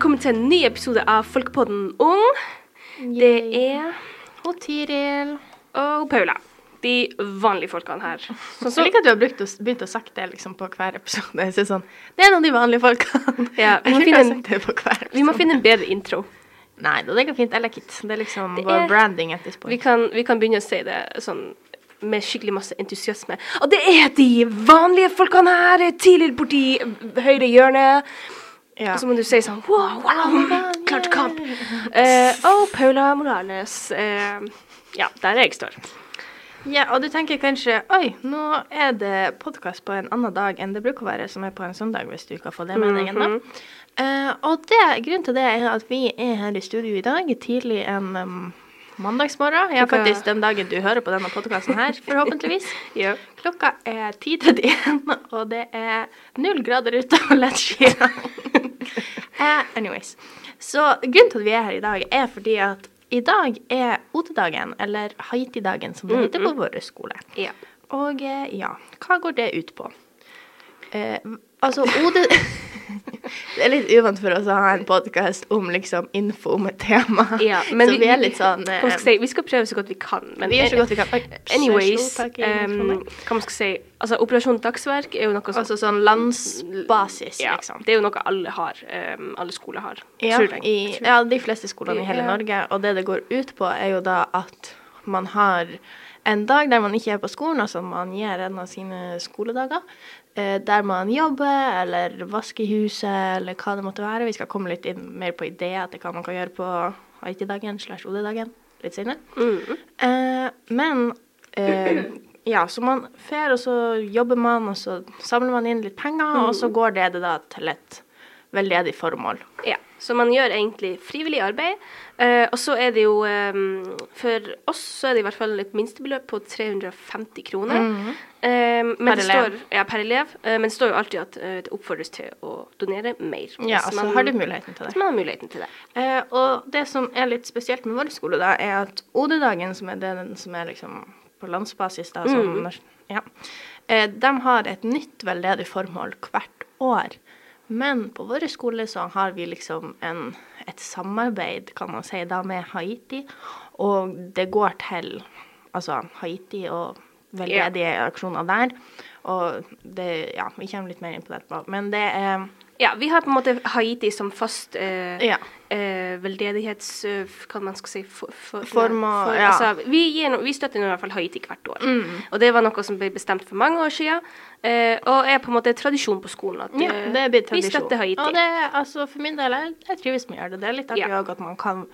velkommen til en ny episode av Folkepodden Ung. Det er Og Tiril. og Paula. De vanlige folkene her. Sånn Jeg liker at du har brukt å, begynt å sagt det liksom på hver episode. Jeg sånn, Det er noen av de vanlige folkene. Ja, vi må finne en-. Vi må finne en bedre intro. Nei, det går fint. Jeg liker det. Det er liksom Det vår er- branding at this Vi kan, vi kan begynne å si det sånn med skikkelig masse entusiasme. Og det er de vanlige folkene her! Tidligere borti høyre hjørne. Ja. Og så må du si sånn wow, wow, klart kamp. Eh, og Paula Morales. eh, ja, der jeg står. ja, og du tenker kanskje Oi, nå er det podkast på en annen dag enn det bruker å være, som er på en søndag, hvis du ikke har fått det med deg ennå. Eh, og det, grunnen til det er at vi er her i studio i dag, tidlig en um, mandagsmorgen. Ja, faktisk den dagen du hører på denne podkasten her, forhåpentligvis. Ja. Klokka er 10.31, og det er null grader ute og lett skyer. eh, anyways. Så grunnen til at vi er her i dag, er fordi at i dag er OD-dagen, eller Haiti-dagen som det heter på vår skole. ja. Og eh, ja, hva går det ut på? Eh, altså, Ode Det er litt uvant for oss å ha en podkast om liksom info om et tema. Ja, så vi, er litt sånn eh, skal si, Vi skal prøve så godt vi kan. Men Vi gjør så godt vi kan. Oi, Anyways, tak i um, hva man skal si Altså, Operasjon Dagsverk er jo noe som Altså sånn landsbasis, ja, liksom. Det er jo noe alle har. um, alle skoler har. Ja, i, ja, de fleste skolene i hele. Norge. Og det det går ut på, er jo da at man har en dag der man ikke er på skolen, altså man gir en av sine skoledager, eh, der man jobber eller vasker huset eller hva det måtte være. Vi skal komme litt mer på ideer til hva man kan gjøre på IT-dagen slash OD-dagen litt senere. Mm. Eh, men eh, ja, så man fer, og så jobber man, og så samler man inn litt penger, og så går det, det da til et veldedig formål. Ja, så man gjør egentlig frivillig arbeid. Eh, og så er det jo um, For oss så er det i hvert fall et minstebeløp på 350 kroner. Mm -hmm. eh, Per elev. Står, ja, per elev. eh, men det står jo alltid at eh, det oppfordres til å donere mer. Ja, så altså man- har du muligheten til det. Man har muligheten til det. Eh, og det som er litt spesielt med vår skole, da, er at OD-dagen, som er den som er liksom på landsbasis, da, som, Mm. ja, eh, de har et nytt veldedig formål hvert år. Men på vår skole så har vi liksom en, et samarbeid, kan man si, da med Haiti. Og det går til altså Haiti og veldedige aksjoner der. Og det Ja, vi kommer litt mer inn på det etterpå. Men det er Ja, vi har på en måte Haiti som fast eh, Ja. Eh, veldedighets... hva man skal si for, for, Form og- for- ja. altså, vi, gir, vi støtter i hvert fall Haiti hvert år. Og det var noe som ble bestemt for mange år siden. Eh, og er på en måte tradisjon på skolen. At, Ja, eh, det er blitt Vi støtter Haiti. Og det, er, altså, for min del, jeg, jeg trives med å gjøre det. Det er litt artig Ja. at man kan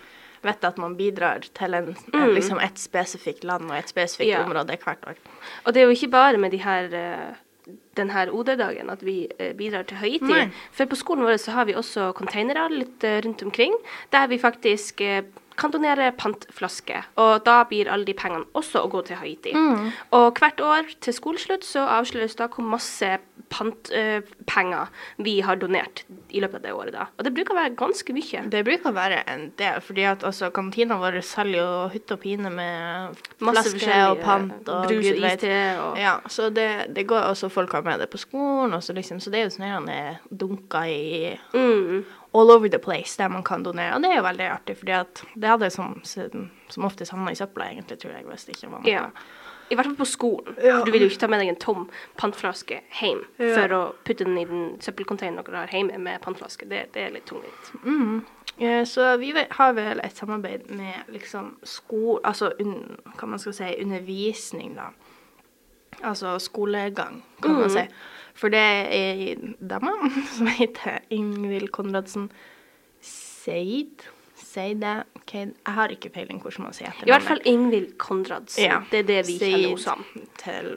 vet at man bidrar til en, en, liksom et spesifikt land og et spesifikt Mm. Ja. område hvert år. Og det er jo ikke bare med de her eh, den her OD-dagen at vi eh, bidrar til. Nei. For på skolen vår så har vi også containere litt eh, rundt omkring, der vi faktisk eh, kan donere pantflasker. Og da blir alle de pengene også å gå til Haiti. Mm. Og hvert år til skoleslutt så avsløres da hvor masse pantpenger vi har donert i løpet av det året. da. Og det bruker å være ganske mye. Det bruker å være en del, fordi at altså, kantina vår selger jo hytte og pine med flasker og pant og brus og iste og- Ja, så det, det går også folk har med det på skolen, og så, liksom, så det er jo sånn at han er dunka i Mm. All over the place der man kan donere. Og det er jo veldig artig, at det hadde som, som oftest havna i søpla, egentlig, tror jeg, hvis det ikke var noe. Ja. I hvert fall på skolen. Ja. For du vil jo ikke ta med deg en tom pantflaske hjem Ja. for å putte den i den søppelcontaineren dere har hjemme med pantflaske. Det, det er litt tungvint. Mm. Eh, Så vi har vel et samarbeid med liksom skole... Altså un, hva man skal si, undervisning, da. Altså skolegang, kan man si. For det er ei dame som heter Ingvild Konradsen Seid. Seide Ok, jeg har ikke peiling hvordan man sier I hvert fall Ingvild Konradsen. Ja. Det er det vi kjenner henne som. til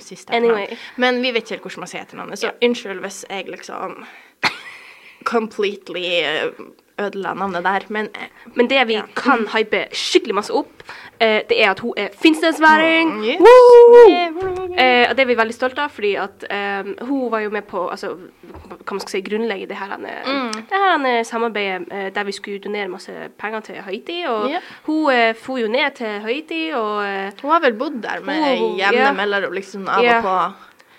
siste Anyway. etternavn. Men vi vet ikke helt hvordan man sier etternavnet, så unnskyld hvis jeg liksom completely eh, ødela navnet der, men Men det vi kan hype skikkelig masse opp, eh, det er at hun er finnsnesværing. Mm, yes. Eh, og det er vi veldig stolte av, fordi at eh, hun var jo med på altså, hva man skal si, grunnlegge det her, Mm. det her samarbeidet eh, der vi skulle donere masse penger til Haiti. Og yeah. hun eh, for jo ned til Haiti, og, eh, Hun har vel bodd der med Hun- jevne ja. mellomrom, liksom av Ja. og på.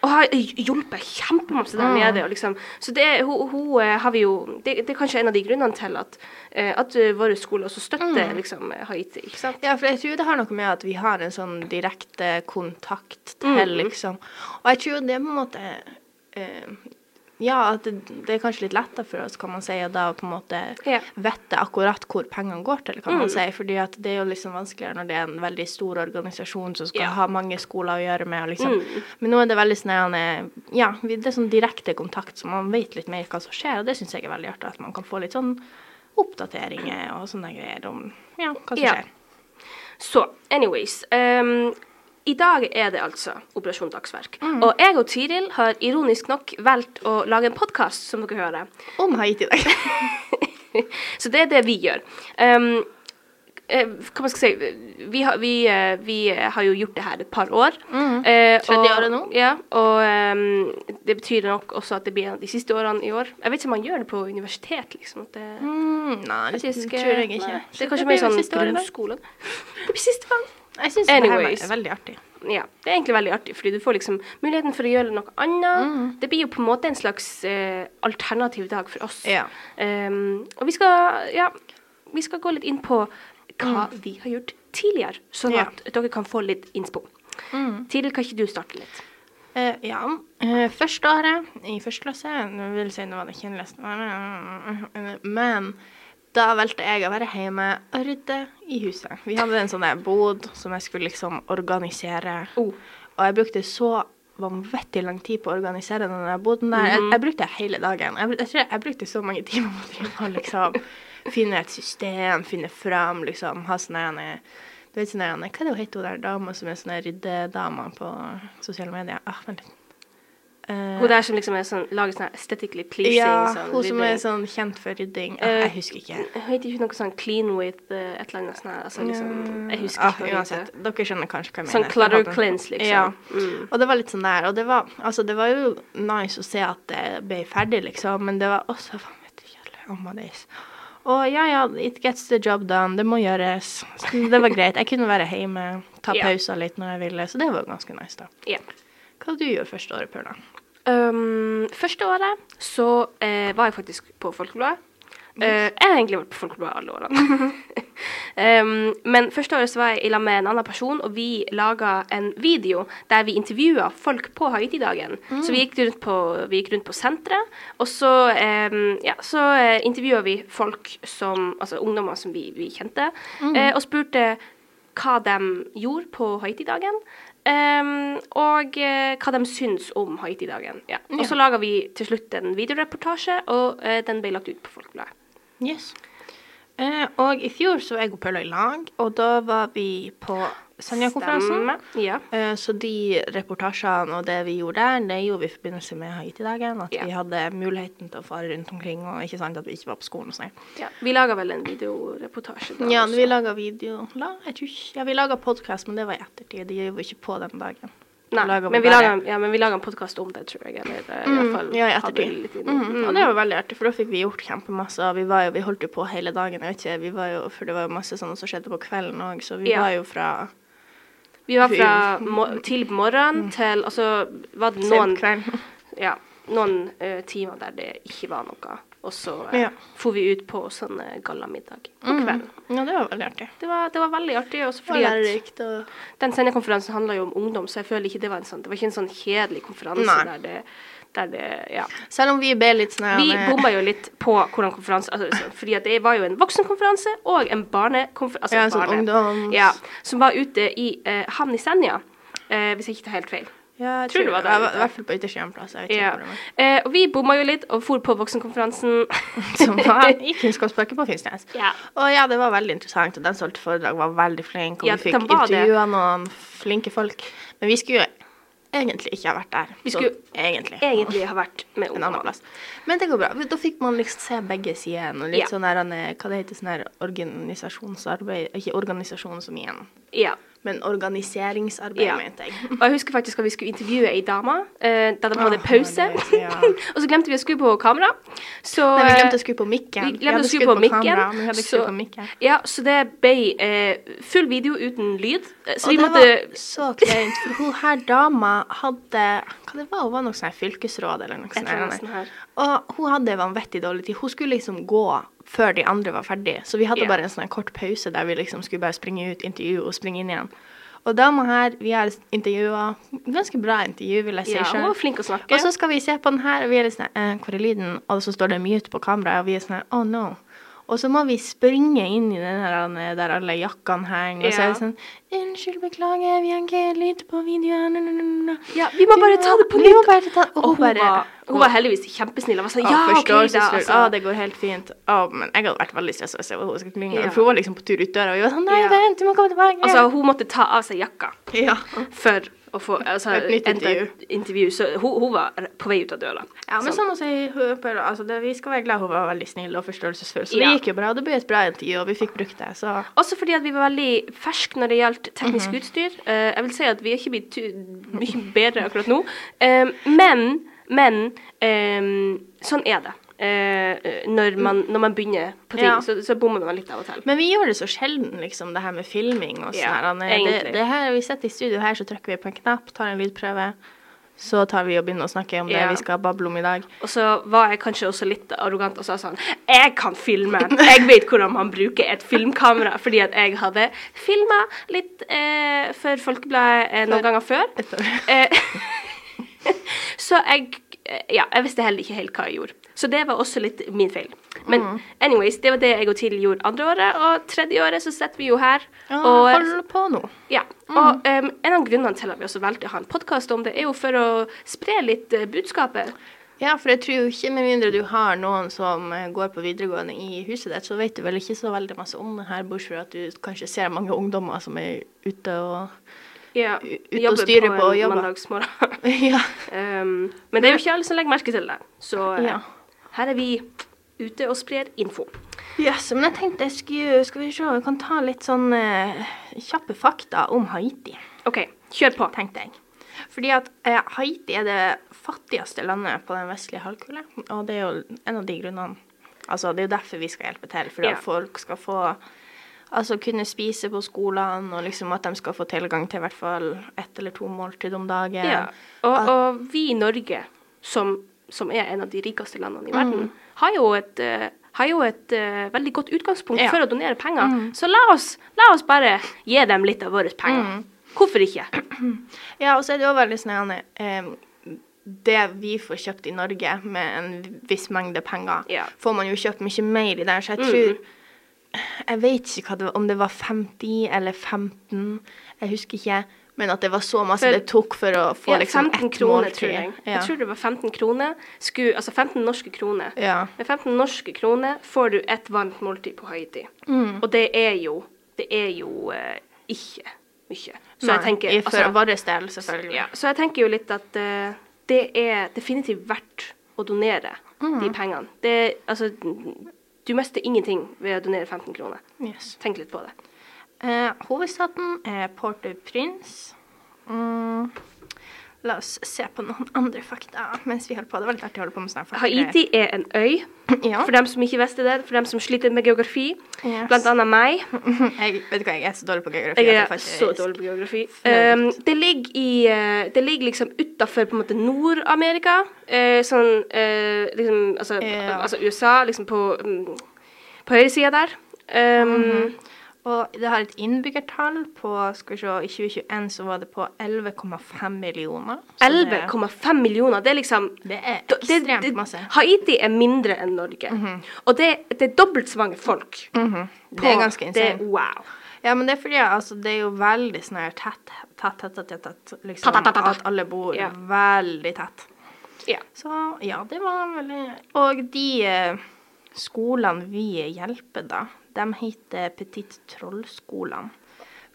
Og har hjulpet kjempemasse der nede. Og liksom. Så det, hun, hun eh, har vi jo det, det er kanskje en av de grunnene til at, eh, at eh, vår skole også støtter liksom, Haiti. ikke sant? Ja, for jeg tror det har noe med at vi har en sånn direkte kontakt til, liksom. Og jeg tror det på en måte eh, Ja, at det, det er kanskje litt lettere for oss, kan man si, å da på en måte Ja. vite akkurat hvor pengene går til, kan man si. Fordi at det er jo liksom vanskeligere når det er en veldig stor organisasjon som skal Ja. ha mange skoler å gjøre med. Liksom. Men nå er det veldig sånn eh, Ja, det er sånn direkte kontakt, så man vet litt mer hva som skjer, og det syns jeg er veldig artig. At man kan få litt sånn oppdateringer og sånne greier om ja, hva som Ja. skjer. Så anyways. ehm, I dag er det altså Operasjon Dagsverk. Mm. Og jeg og Tiril har ironisk nok valgt å lage en podkast, som dere hører. Om Haiti i dag. Så det er det vi gjør. Um, eh, hva man skal si vi har, vi, eh, vi har jo gjort det her et par år. Eh, Tredje og- året nå. Ja, og um, det betyr nok også at det blir de siste årene i år. Jeg vet ikke om man gjør det på universitet, liksom. At det, Mm, nei, det faktisk, tror jeg ikke. nei. Det er kanskje blir mer sånn grunnskolen. Det blir siste gang. Jeg syns det her er veldig artig. Ja, det er egentlig veldig artig, fordi du får liksom muligheten for å gjøre noe annet. Mm. Det blir jo på en måte en slags eh, alternativ dag for oss. Ja. Um, og vi skal, ja, vi skal gå litt inn på hva vi har gjort tidligere, sånn Mm. Ja. at dere kan få litt innspo. Mm. Tidligere kan ikke du starte litt? Uh, ja. Uh, første året i første klasse Nå vil jeg si nå var det kjennelest, men da valgte jeg å være hjemme og rydde i huset. Vi hadde en sånn bod som jeg skulle liksom organisere. Oh. Og jeg brukte så vanvittig lang tid på å organisere den boden der. Jeg, jeg brukte hele dagen. Jeg, jeg tror jeg brukte så mange timer på å liksom finne et system, finne fram, liksom, ha sånne der, Du vet sånn Hva er det hun heter, hun der dama som er sånn ryddedama på sosiale medier? Ah, vent litt. Eh, Hun der som liksom er sånn, lager sånn aesthetically pleasing ja, sånn, hun som er sånn kjent for rydding. Ah, Eh, jeg husker ikke. Hun heter ikke noe sånn clean with uh, et eller annet sånn her. Altså, liksom, jeg husker ah, ikke det uansett. Dere skjønner kanskje hva jeg Sånn mener. clutter cleanse, liksom. Ja. Mm. Og det var litt sånn der, og det var, altså det var jo nice å se at det ble ferdig, liksom, men det var også faen du, kjedelig. Oh my days. Og ja, ja, it gets the job done, det må gjøres. Så det var greit. Jeg kunne være hjemme, ta pauser litt når jeg ville, så det var ganske nice, da. Ja. Hva du gjør første året, Paula? Um, første året så eh, var jeg faktisk på Folkebladet. Uh, jeg har egentlig vært på Folkebladet alle årene. um, men første året så var jeg i lag med en annen person, og vi laga en video der vi intervjua folk på Haiti-dagen. Så vi gikk rundt på, vi gikk rundt på senteret, og så, um, ja, så uh, intervjua vi folk som Altså ungdommer som vi, vi kjente, eh, og spurte hva de gjorde på Haiti-dagen. Um, og uh, hva de syns om Haiti-dagen. Ja. Og så laga vi til slutt en videoreportasje, og uh, den ble lagt ut på Folkebladet. Yes. Uh, og i fjor så var jeg og Paula i lag, og da var vi på Senja-konferansen. Ja. Eh, Så de reportasjene og det vi gjorde der, det gjorde vi i forbindelse med Haiti-dagen. At Ja. vi hadde muligheten til å fare rundt omkring, og ikke sant at vi ikke var på skolen og sånn. ja. Vi laga vel en videoreportasje da Ja, også. vi laga video la, jeg tror ikke, Ja, vi laga podkast, men det var i ettertid. Det gjorde vi ikke på den dagen. Nei, vi men vi laget, ja, men vi laga en podkast om det, tror jeg. Eller mm, i fall ja, i ettertid. litt Mm. Mm. Og det var veldig artig, for da fikk vi gjort kjempemasse. Og vi, var jo, vi holdt jo på hele dagen. Jeg vet ikke, vi var jo, For det var jo masse sånt som skjedde på kvelden òg, så vi Ja. var jo fra Vi var fra mo tidlig på morgenen til Altså var det noen, ja, noen uh, timer der det ikke var noe, og så uh, Ja. for vi ut på sånn uh, gallamiddag på kvelden. Ja, det var veldig artig. Det var, det var veldig artig, også fordi at lærerikt og Den sendekonferansen handla jo om ungdom, så jeg føler ikke det var en sånn Det var ikke en sånn kjedelig konferanse Nei. der det, det Ja. Selv om vi ble litt sånn Vi bomma jo litt på hvordan konferanse altså, Fordi det var jo en voksenkonferanse og en barnekonferanse. Altså Ja, en sånn barne- ungdoms- Ja, som var ute i eh, havn i Senja, eh, hvis jeg ikke tar helt feil. Ja, jeg Tror det var der. I hvert fall på ytterste hjemplass. Ja. Eh, og vi bomma jo litt og for på voksenkonferansen. Som var i Kunnskapsparken på Finnsnes. Ja. Og ja, det var veldig interessant, og den som holdt foredrag var veldig flink, og Ja, vi fikk intervjua noen flinke folk. Men vi skulle jo egentlig ikke ha vært der. Vi skulle skulle egentlig. Egentlig ha vært med en annen plass. Men det går bra. Da fikk man liksom se begge sider. Og litt Ja. sånn der, eh, hva det heter, sånn her organisasjonsarbeid Ikke organisasjon som igjen. Ja. Men organiseringsarbeid, Ja. mente jeg. Og jeg husker faktisk at vi skulle intervjue ei dame eh, da de hadde oh, pause. det- ja. og så glemte vi å skru på kamera. Så, Nei, vi eh, glemte å skru på mikken. vi glemte å skru på, på mikken, kamera, men vi hadde så- på mikken. Ja, så det ble eh, full video uten lyd. Eh, Så Og vi det måtte var så kleint, for hun her dama hadde Hva det var hun? var noe sånn fylkesråd eller noe annet sånt. Og hun hadde vanvittig dårlig tid. Hun skulle liksom gå før de andre var ferdige. Så vi hadde yeah. bare en sånn kort pause der vi liksom skulle bare springe ut, intervjue og springe inn igjen. Og dama her, vi har intervjua Ganske bra intervju, vil jeg si Ja, hun var flink å snakke. Og så skal vi se på den her, og vi er litt sånn eh, Hvor er lyden? Og så står det mute på kameraet, og vi er sånn oh no. Og så må vi springe inn i den her der alle jakkene henger, og så er det sånn Unnskyld, beklager, vi har ikke lyd på videoen. Ja, vi må bare ta det på nytt. og hun var, hun var heldigvis kjempesnill. Og var sånn, ja, OK, da. Altså. Det går helt fint. Men jeg hadde vært veldig stressa hvis jeg var hun skulle Ja. For hun var liksom på tur ut døra, og vi var sånn Nei, Ja. vent, du må komme tilbake. altså, hun måtte ta av seg jakka ja. for å få altså, Et nytt intervju. et intervju. Så hun, hun var på vei ut av døra. ja, men sånn å si, altså, det, vi skal være glad hun var veldig snill og forståelsesfull. Så Ja. det gikk jo bra. Det ble et bra intervju, og vi fikk brukt det. Så Også fordi at vi var veldig ferske når det gjaldt teknisk Mhm. utstyr. Uh, jeg vil si at vi er ikke blitt mye bedre akkurat nå. Eh, men, men um, sånn er det. Eh, når, man, når man begynner på ting, Ja. så, så bommer man litt av og til. Men vi gjør det så sjelden, liksom, det her med filming og sånn. Ja, det, det her, vi sitter i studio her, så trykker vi på en knapp, tar en lydprøve. Så tar vi og begynner å snakke om det Ja. vi skal bable om i dag. Og så var jeg kanskje også litt arrogant og sa sånn Jeg kan filme! Jeg vet hvordan man bruker et filmkamera, fordi at jeg hadde filma litt eh, for Folkebladet eh, noen ganger før. Eh, så jeg eh, Ja, jeg visste heller ikke helt hva jeg gjorde. Så det var også litt min feil. Men Mm. anyways, det var det jeg og Til gjorde andre året, og tredje året så sitter vi jo her. Ja, og hold på nå. ja, og um, en av grunnene til at vi også valgte å ha en podkast om det, er jo for å spre litt uh, budskapet. Ja, for jeg tror jo ikke, med mindre du har noen som eh, går på videregående i huset ditt, så vet du vel ikke så veldig masse om det her, bortsett fra at du kanskje ser mange ungdommer som er ute og Ja, U- ut og jobber på på en jobber. mandagsmorgen. Ja. um, men det er jo ikke alle som legger merke til det. Så uh, Ja. Her er vi ute og sprer info. Yes, men jeg tenkte jeg skulle Skal vi se, vi kan ta litt sånn eh, kjappe fakta om Haiti, OK, kjør på. tenkte jeg. Fordi at eh, Haiti er det fattigste landet på den vestlige halvkule, og det er jo en av de grunnene Altså, det er jo derfor vi skal hjelpe til, for Ja. at folk skal få Altså kunne spise på skolene, og liksom at de skal få tilgang til i hvert fall ett eller to måltid om dagen. Ja. Og, og vi i Norge, som, som er en av de rikeste landene i Mm. verden, har jo et, eh, har jo et uh, veldig godt utgangspunkt Ja. for å donere penger. Mm. Så la oss, la oss bare gi dem litt av våre penger. Mm. Hvorfor ikke? Ja, og så er det jo veldig sånn eh, Det vi får kjøpt i Norge med en viss mengde penger, Ja. får man jo kjøpt mye mer i der. Så jeg Mhm. tror Jeg vet ikke det var, om det var 50 eller 15, jeg husker ikke. Men at det var så masse For- det tok for å få Ja, liksom 15 ett kroner, måltid. tror jeg. Ja. Jeg tror det var 15 kroner. Sku, altså 15 norske kroner. ja. Med 15 norske kroner får du et varmt måltid på Haiti. Mm. Og det er jo Det er jo eh, ikke mye. Så Nei, jeg tenker i- For altså, vår del, selvfølgelig. ja, Så jeg tenker jo litt at uh, det er definitivt verdt å donere Mm. de pengene. Det Altså, du mister ingenting ved å donere 15 kroner. Yes. Tenk litt på det. Eh, hovedstaden er Port-au-Prince. Mm. La oss se på noen andre fakta mens vi holder på. Det var litt artig å holde på med sånne fakta. Haiti er en øy. Ja. For dem som ikke visste det, for dem som sliter med geografi. Yes. Blant annet meg. jeg, vet du hva, jeg er så dårlig på geografi. Jeg er faktisk- så dårlig på geografi. Um, det, ligger i, eh, det ligger liksom utafor Nord-Amerika. Uh, sånn uh, liksom altså, Ja. altså USA, liksom på, um, på høyresida der. Um, Mhm. Og det har et innbyggertall på skal vi se, I 2021 så var det på 11,5 millioner. 11,5 millioner. Det er liksom Det er ekstremt det- masse. Haiti er mindre enn Norge. Og det, det er dobbelt så mange folk. Mhm. Det er ganske ganske det, insane. Wow. Ja, men det er fordi altså, det er jo veldig sånn her tett, tett, tett, tett, tett, liksom, Tett, tett, tett. At alle bor yeah. veldig tett. Ja. Så ja, det var veldig Og de eh, skolene vi hjelper, da, de heter Petit Troll-skolene.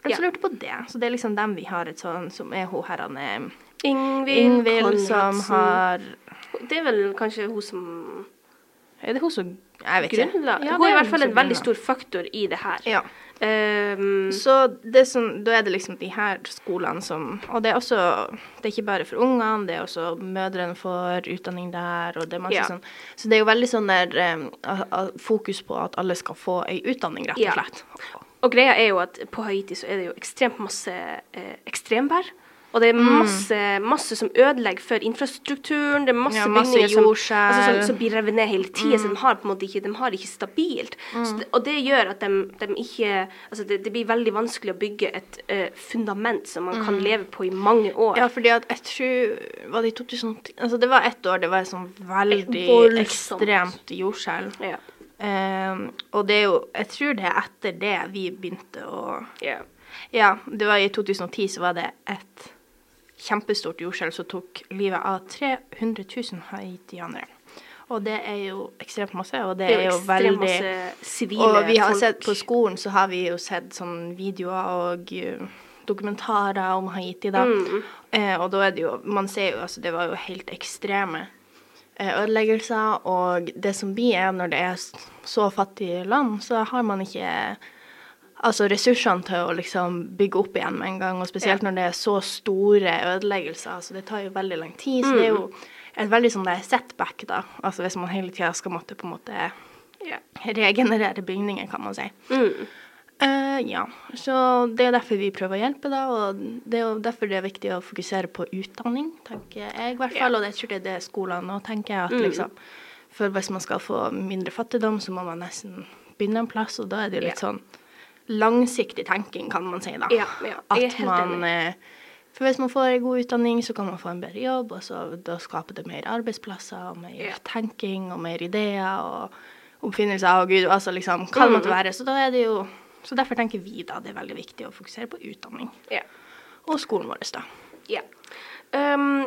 For de som Ja. lurte på det, så det er liksom dem vi har et sånn, som er hun herrene Ingvild, Ingvild som har Det er vel kanskje hun som Er det hun som Jeg vet ikke. Ja, hun er i hvert fall en veldig stor faktor i det her. Ja. Um, Så det som, da er det liksom de her skolene som Og det er også Det er ikke bare for ungene, det er også mødrene får utdanning der, og det er masse Ja. sånn Så det er jo veldig sånn der a- fokus på at alle skal få ei utdanning, rett og slett. og greia er jo at på Haiti så er det jo ekstremt masse eh, ekstremvær. Og det er Mm. masse, masse som ødelegger for infrastrukturen. Det er masse, Ja, masse bygninger som, altså, som, som blir revet ned hele tida. Så de har på en måte ikke, de har ikke stabilt. Så det, og det gjør at de, de ikke Altså det, det blir veldig vanskelig å bygge et uh, fundament som man kan leve på i mange år. Ja, fordi at jeg tror Var det i 2010 Altså, det var ett år det var et sånn veldig Voldsomt. ekstremt jordskjelv. Ja. Um, og det er jo Jeg tror det er etter det vi begynte å yeah. Ja, det var i 2010 så var det et kjempestort jordskjelv som tok livet av 300 000 haitianere. Og det er jo ekstremt masse, og det, Det er jo veldig masse sivile Og vi har folk. sett på skolen så har vi jo sett sånn videoer og uh, dokumentarer om Haiti, da. Mm. Eh, og da er det jo Man ser jo altså det var jo helt ekstreme eh, ødeleggelser, og det som blir er når det er så fattige land, så har man ikke altså ressursene til å liksom bygge opp igjen med en gang, og spesielt Ja. når det er så store ødeleggelser. Altså det tar jo veldig lang tid, så det er Mm. jo et veldig sånn der setback, da. Altså hvis man hele tida skal måtte på en måte Ja. regenerere bygninger, kan man si. Mm. Uh, ja, så det er derfor vi prøver å hjelpe, da, og det er jo derfor det er viktig å fokusere på utdanning, tenker jeg i hvert fall, Ja. og jeg tror det er det skolene nå tenker at Mm. liksom For hvis man skal få mindre fattigdom, så må man nesten begynne en plass, og da er det jo litt sånn langsiktig tenking, kan man si, da. Ja, ja, At man eh, For hvis man får en god utdanning, så kan man få en bedre jobb, og så da skaper det mer arbeidsplasser, og mer Ja. tenking, og mer ideer, og oppfinnelser, og gud, altså liksom, hva det måtte Mm. være. Så da er det jo Så derfor tenker vi da det er veldig viktig å fokusere på utdanning. Ja. Og skolen vår, da. Ja. Um,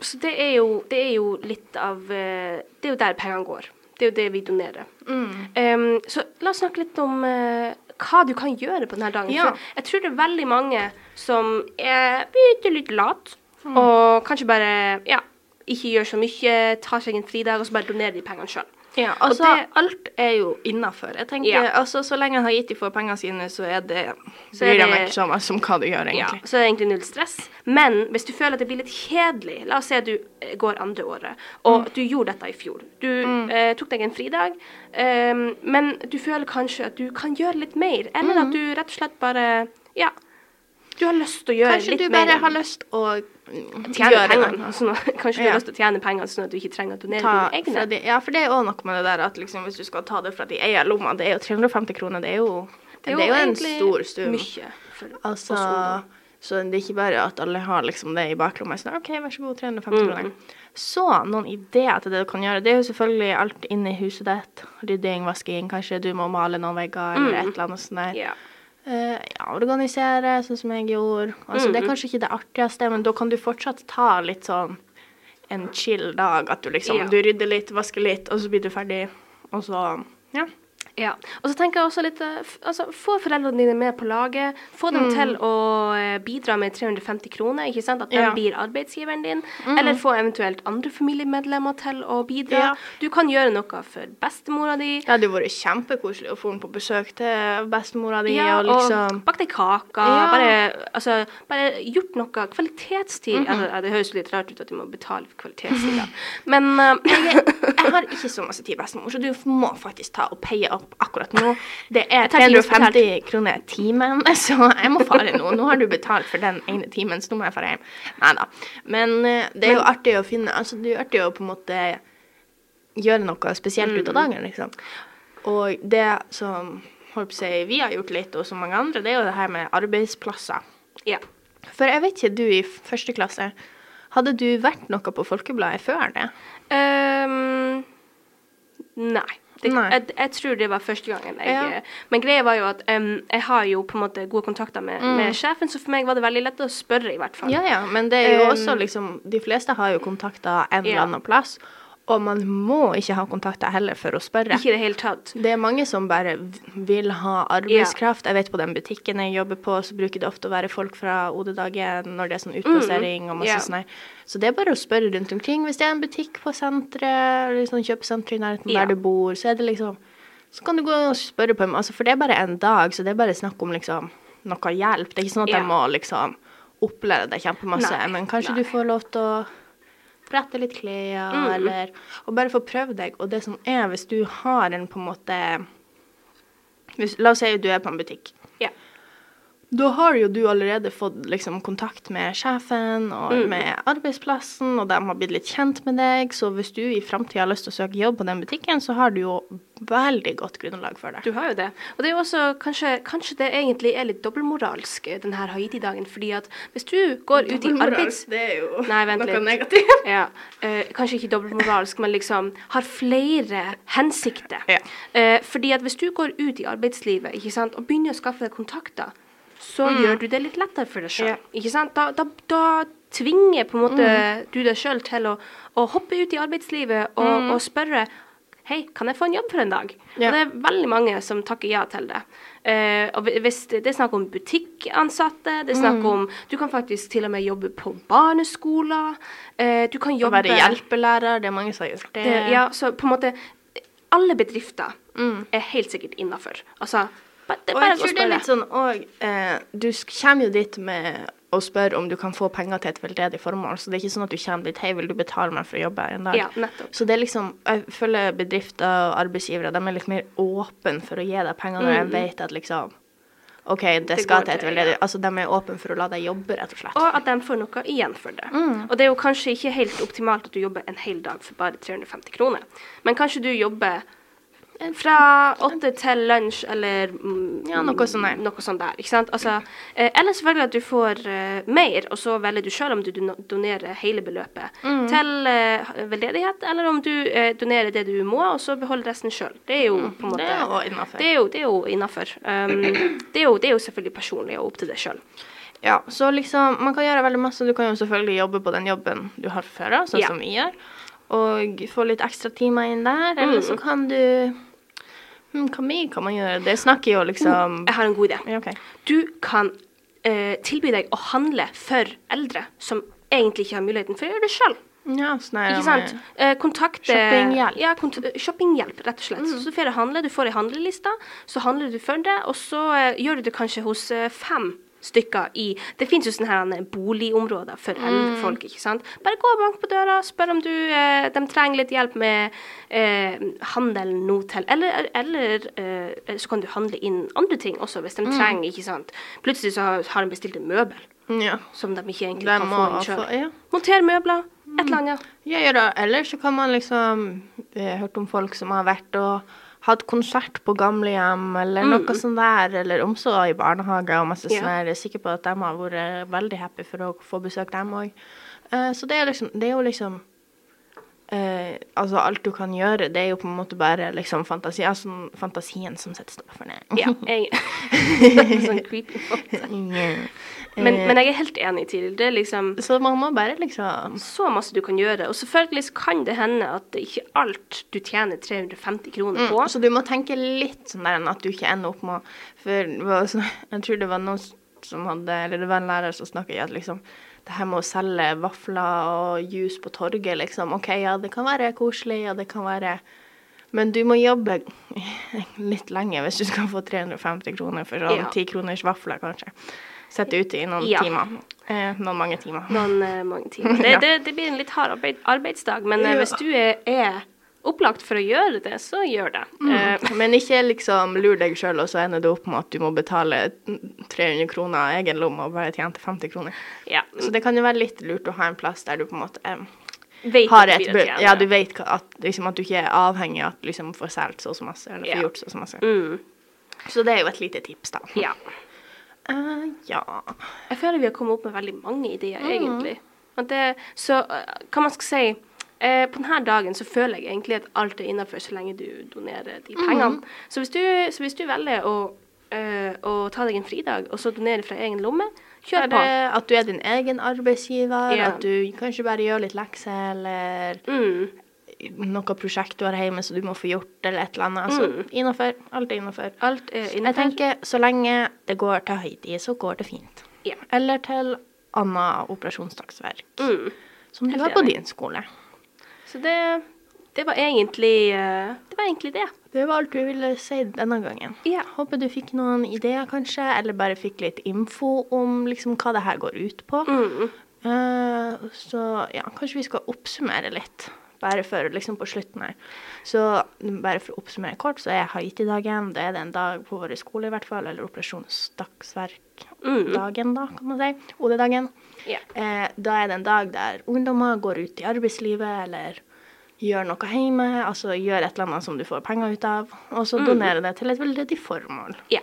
så det er, jo, det er jo litt av eh, Det er jo der pengene går. Det er jo det vi donerer. Um, så la oss snakke litt om eh, hva du kan gjøre på denne dagen. Ja. Jeg tror det er veldig mange som er bitte litt lat, og kanskje bare ja, ikke gjør så mye, tar seg en fridag, og så bare donerer de pengene sjøl. Ja, altså, det- alt er jo innafor. Jeg tenker, Ja. altså, så lenge Haiti får pengene sine, så er det Så bryr det- ikke så mye som hva du gjør, Ja, så er det egentlig null stress. Men hvis du føler at det blir litt kjedelig La oss si at du eh, går andre året, og Mm. du gjorde dette i fjor. Du eh, tok deg en fridag, eh, men du føler kanskje at du kan gjøre litt mer. Eller Mm. at du rett og slett bare Ja. Du har lyst til å gjøre Kanskje litt du bare har lyst å mm, tjene pengene. Sånn at, kanskje kanskje du har lyst til å tjene pengene sånn at du ikke trenger å donere Ta dine egne. de, ja, for det er jo noe med det der at liksom, hvis du skal ta det fra de eier lomma, det er jo 350 kroner, det er jo, det er jo, en egentlig stor sum. Mye for Altså, så det er ikke bare at alle har liksom det i baklomma. Sånn, OK, vær så god, 350 Mm. kroner. Så noen ideer til det du kan gjøre. Det er jo selvfølgelig alt inne i huset ditt. Rydding, vasking, kanskje du må male noen vegger eller et eller annet sånt der. Mm. Eh, ja, organisere, sånn som jeg gjorde. Altså, Mm. Det er kanskje ikke det artigste, men da kan du fortsatt ta litt sånn en chill dag. At du liksom Ja. du rydder litt, vasker litt, og så blir du ferdig. Og så Ja. Ja. Og så tenker jeg også litt eh, altså, Få foreldrene dine med på laget. Få dem til å eh, bidra med 350 kroner. ikke sant? At de Mm. Ja. Mm. blir arbeidsgiveren din. Eller få eventuelt andre familiemedlemmer til å bidra. Ja. Du kan gjøre noe for bestemora di. Det hadde vært kjempekoselig å få henne på besøk til bestemora di. Ja, og liksom bakt deg kake. Ja. Bare, altså, bare gjort noe kvalitetstid. Mhm. altså, det høres litt rart ut at du må betale for kvalitetstid, da. Men eh, jeg, har ikke så masse tid, bestemor, så du må faktisk ta og paye opp akkurat nå. Det er 350 kroner timen, så jeg må fare nå. Nå har du betalt for den ene timen, så nå må jeg fare hjem. Nei da. Men eh, det er jo artig å finne Altså, det er jo artig å på en måte gjøre noe spesielt ut av dagen, liksom. Og det som holdt på å si, vi har gjort litt, og så mange andre, det er jo det her med arbeidsplasser. ja. For jeg vet ikke, du i første klasse, hadde du vært noe på Folkebladet før det? Ehm, nei. Det, Nei. Jeg, jeg tror det var første gangen. Jeg, Ja. Men greia var jo at um, jeg har jo på en måte gode kontakter med, med sjefen, så for meg var det veldig lett å spørre, i hvert fall. Mm. Ja, ja, men det er jo Um, også liksom De fleste har jo kontakter en eller annen plass. Og man må ikke ha kontakter heller for å spørre. Ikke i det hele tatt. Det er mange som bare vil ha arbeidskraft. Jeg vet på den butikken jeg jobber på, så bruker det ofte å være folk fra OD-dagen når det er sånn utplassering og masse ja. sånn. Så det er bare å spørre rundt omkring. Hvis det er en butikk på senteret, eller sånn kjøpesenter i nærheten Ja. der du bor, så er det liksom Så kan du gå og spørre på dem. Altså, for det er bare en dag, så det er bare snakk om liksom noe hjelp. Det er ikke sånn at Ja. jeg må liksom oppleve det kjempemasse, Nei, men kanskje nei. du får lov til å brette litt klær, Mm. eller Og bare få prøvd deg. Og det som er, hvis du har en på en måte hvis, La oss si du er på en butikk. Da har jo du allerede fått liksom, kontakt med sjefen og Mm. med arbeidsplassen, og de har blitt litt kjent med deg. Så hvis du i framtida har lyst til å søke jobb på den butikken, så har du jo veldig godt grunnlag for det. Du har jo det. Og det er jo også kanskje, kanskje det egentlig er litt dobbeltmoralsk, denne Haiti-dagen. Fordi at hvis du går ut i arbeids... Det er jo Nei, noe litt. negativt. Ja, eh, kanskje ikke dobbeltmoralsk, men liksom har flere hensikter. Ja. Eh, fordi at hvis du går ut i arbeidslivet sant, og begynner å skaffe deg kontakter, så gjør du det litt lettere for deg sjøl. Mm. Ja. Ikke sant? Da, da, da tvinger på en måte Mm. du deg sjøl til å, å hoppe ut i arbeidslivet og, og spørre Hei, kan jeg få en jobb for en dag? Mm. Ja. Og det er veldig mange som takker ja til det. Eh, og hvis det, det er snakk om butikkansatte, det er Mm. snakk om Du kan faktisk til og med jobbe på barneskoler. Eh, du kan jobbe være hjelpelærer, det er mange som har gjort det. det, ja, så på en måte Alle bedrifter Mm. er helt sikkert innafor. Altså, det er Og jeg tror det er litt sånn òg eh, Du kommer jo dit med å spørre om du kan få penger til et veldedig formål, så det er ikke sånn at du kommer dit Hei, vil du betale meg for å jobbe her en dag? Ja, nettopp. Så det er liksom Jeg føler bedrifter og arbeidsgivere de er litt mer åpne for å gi deg penger når Mm. de vet at liksom OK, det, Det skal til et veldedig ja. Altså, de er åpne for å la deg jobbe, rett og slett. Og at de får noe igjen for det. Mm. Og det er jo kanskje ikke helt optimalt at du jobber en hel dag for bare 350 kroner. Men kanskje du jobber fra åtte til lunsj, eller mm, Ja, noe sånn der. Noe sånt der, ikke sant? Altså, eh, eller selvfølgelig at du får eh, mer, og så velger du sjøl om du donerer hele beløpet Mm. til eh, veldedighet, eller om du eh, donerer det du må, og så beholder resten sjøl. Det er jo på en måte Mm. Det er jo. Det er jo, innafor. Um, det, det er jo selvfølgelig personlig og opp til deg sjøl. Ja, så liksom Man kan gjøre veldig masse. Du kan jo selvfølgelig jobbe på den jobben du har fra før av, sånn Ja. som vi gjør, og få litt ekstra timer inn der. Eller Mm. så kan du hm, Hva mer kan man gjøre? Det snakker jo liksom Jeg har en god idé. Ja, okay. Du kan eh, tilby deg å handle for eldre som egentlig ikke har muligheten for å gjøre det sjøl. Ja, sånn Ikke sant? Eh, kontakte Shoppinghjelp. Ja, kont shoppinghjelp, rett og slett. Så får du handle, du får ei handleliste, så handler du for det, og så eh, gjør du det kanskje hos eh, fem stykker i Det fins jo sånne her eh, boligområder for eldre folk, ikke sant. Bare gå og bank på døra, spør om du eh, de trenger litt hjelp med eh, handelen nå til Eller, eller eh, så kan du handle inn andre ting også, hvis de trenger, ikke sant. Plutselig så har, de bestilt en møbel Ja. som de ikke egentlig kan få inn få sjøl. Ja. Monter møbler, et eller annet. Ja, ja da. Eller så kan man liksom Jeg har hørt om folk som har vært og hatt konsert på gamlehjem, eller noe sånt der, eller omsorg i barnehage og masse sånn der. Jeg er sikker på at de har vært veldig happy for å få besøk dem òg. så det er liksom Det er jo liksom eh, altså alt du kan gjøre, det er jo på en måte bare liksom fantasi, altså, fantasien som setter det. Ja, jeg Sånn creepy måte. Yeah. Men, Eh, men jeg er helt enig til det. er liksom Så man må bare liksom så masse du kan gjøre. Og selvfølgelig kan det hende at det ikke alt du tjener 350 kroner på. Mm, så du må tenke litt sånn der at du ikke ender opp med For jeg tror det var noen som hadde Eller det var en lærer som snakket i at liksom det her med å selge vafler og juice på torget, liksom. OK, ja, det kan være koselig, og det kan være Men du må jobbe litt lenge hvis du skal få 350 kroner for sånn Ja. 10 kroners vafler, kanskje. Sette ute i noen Ja. timer. Eh, noen mange timer. Noen eh, mange timer. Det, Ja. det, det blir en litt hard arbeid, arbeidsdag, men eh, Ja. hvis du er, er opplagt for å gjøre det, så gjør det. Eh, Mm. Men ikke liksom lur deg sjøl, og så ender det opp med at du må betale 300 kroner av egen lomme og bare tjente 50 kroner. ja. Så det kan jo være litt lurt å ha en plass der du på en måte eh, Vet har et du. Ja, du vet at, liksom, at du ikke er avhengig av at du liksom får solgt så og så masse, eller får Ja. gjort så og så masse. Mm, Så det er jo et lite tips, da. ja. Uh, ja. Jeg føler vi har kommet opp med veldig mange ideer, Mm. egentlig. Det, så eh, hva man skal si eh, På denne dagen så føler jeg egentlig at alt er innafor så lenge du donerer de Mm. pengene. Så, hvis du, så hvis du velger å, øh, å ta deg en fridag, og så donere fra egen lomme, kjør på. at du er din egen arbeidsgiver, Ja. at du kanskje bare gjør litt lekser, eller Mm. noe prosjekt du har hjemme som du må få gjort, eller et eller annet. Altså, innafor. Alt er innafor. Jeg tenker så lenge det går til Haiti, så går det fint. Yeah. Eller til annet operasjonsdagsverk, Mm. som du har på din skole. Så det, det var egentlig eh, Det var egentlig det. Det var alt vi ville si denne gangen. Ja. Håper du fikk noen ideer, kanskje, eller bare fikk litt info om liksom hva det her går ut på. Mm. Uh, så ja, kanskje vi skal oppsummere litt, bare for liksom på slutten her. Så bare for å oppsummere kort, så er Haiti-dagen, det er det en dag på vår skole i hvert fall, eller operasjonsdagsverk-dagen da, kan man si, OD-dagen. Yeah. Eh, da er det en dag der ungdommer går ut i arbeidslivet, eller gjør noe hjemme, altså gjør et eller annet som du får penger ut av, og så donerer det til et veldedig formål. ja.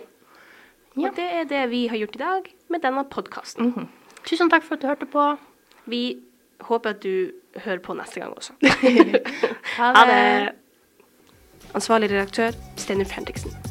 Ja. Og det er det vi har gjort i dag med denne podkasten. Mhm. Tusen takk for at du hørte på. Vi håper at du hører på neste gang også. Ha det. Ansvarlig redaktør Steinar Fredriksen.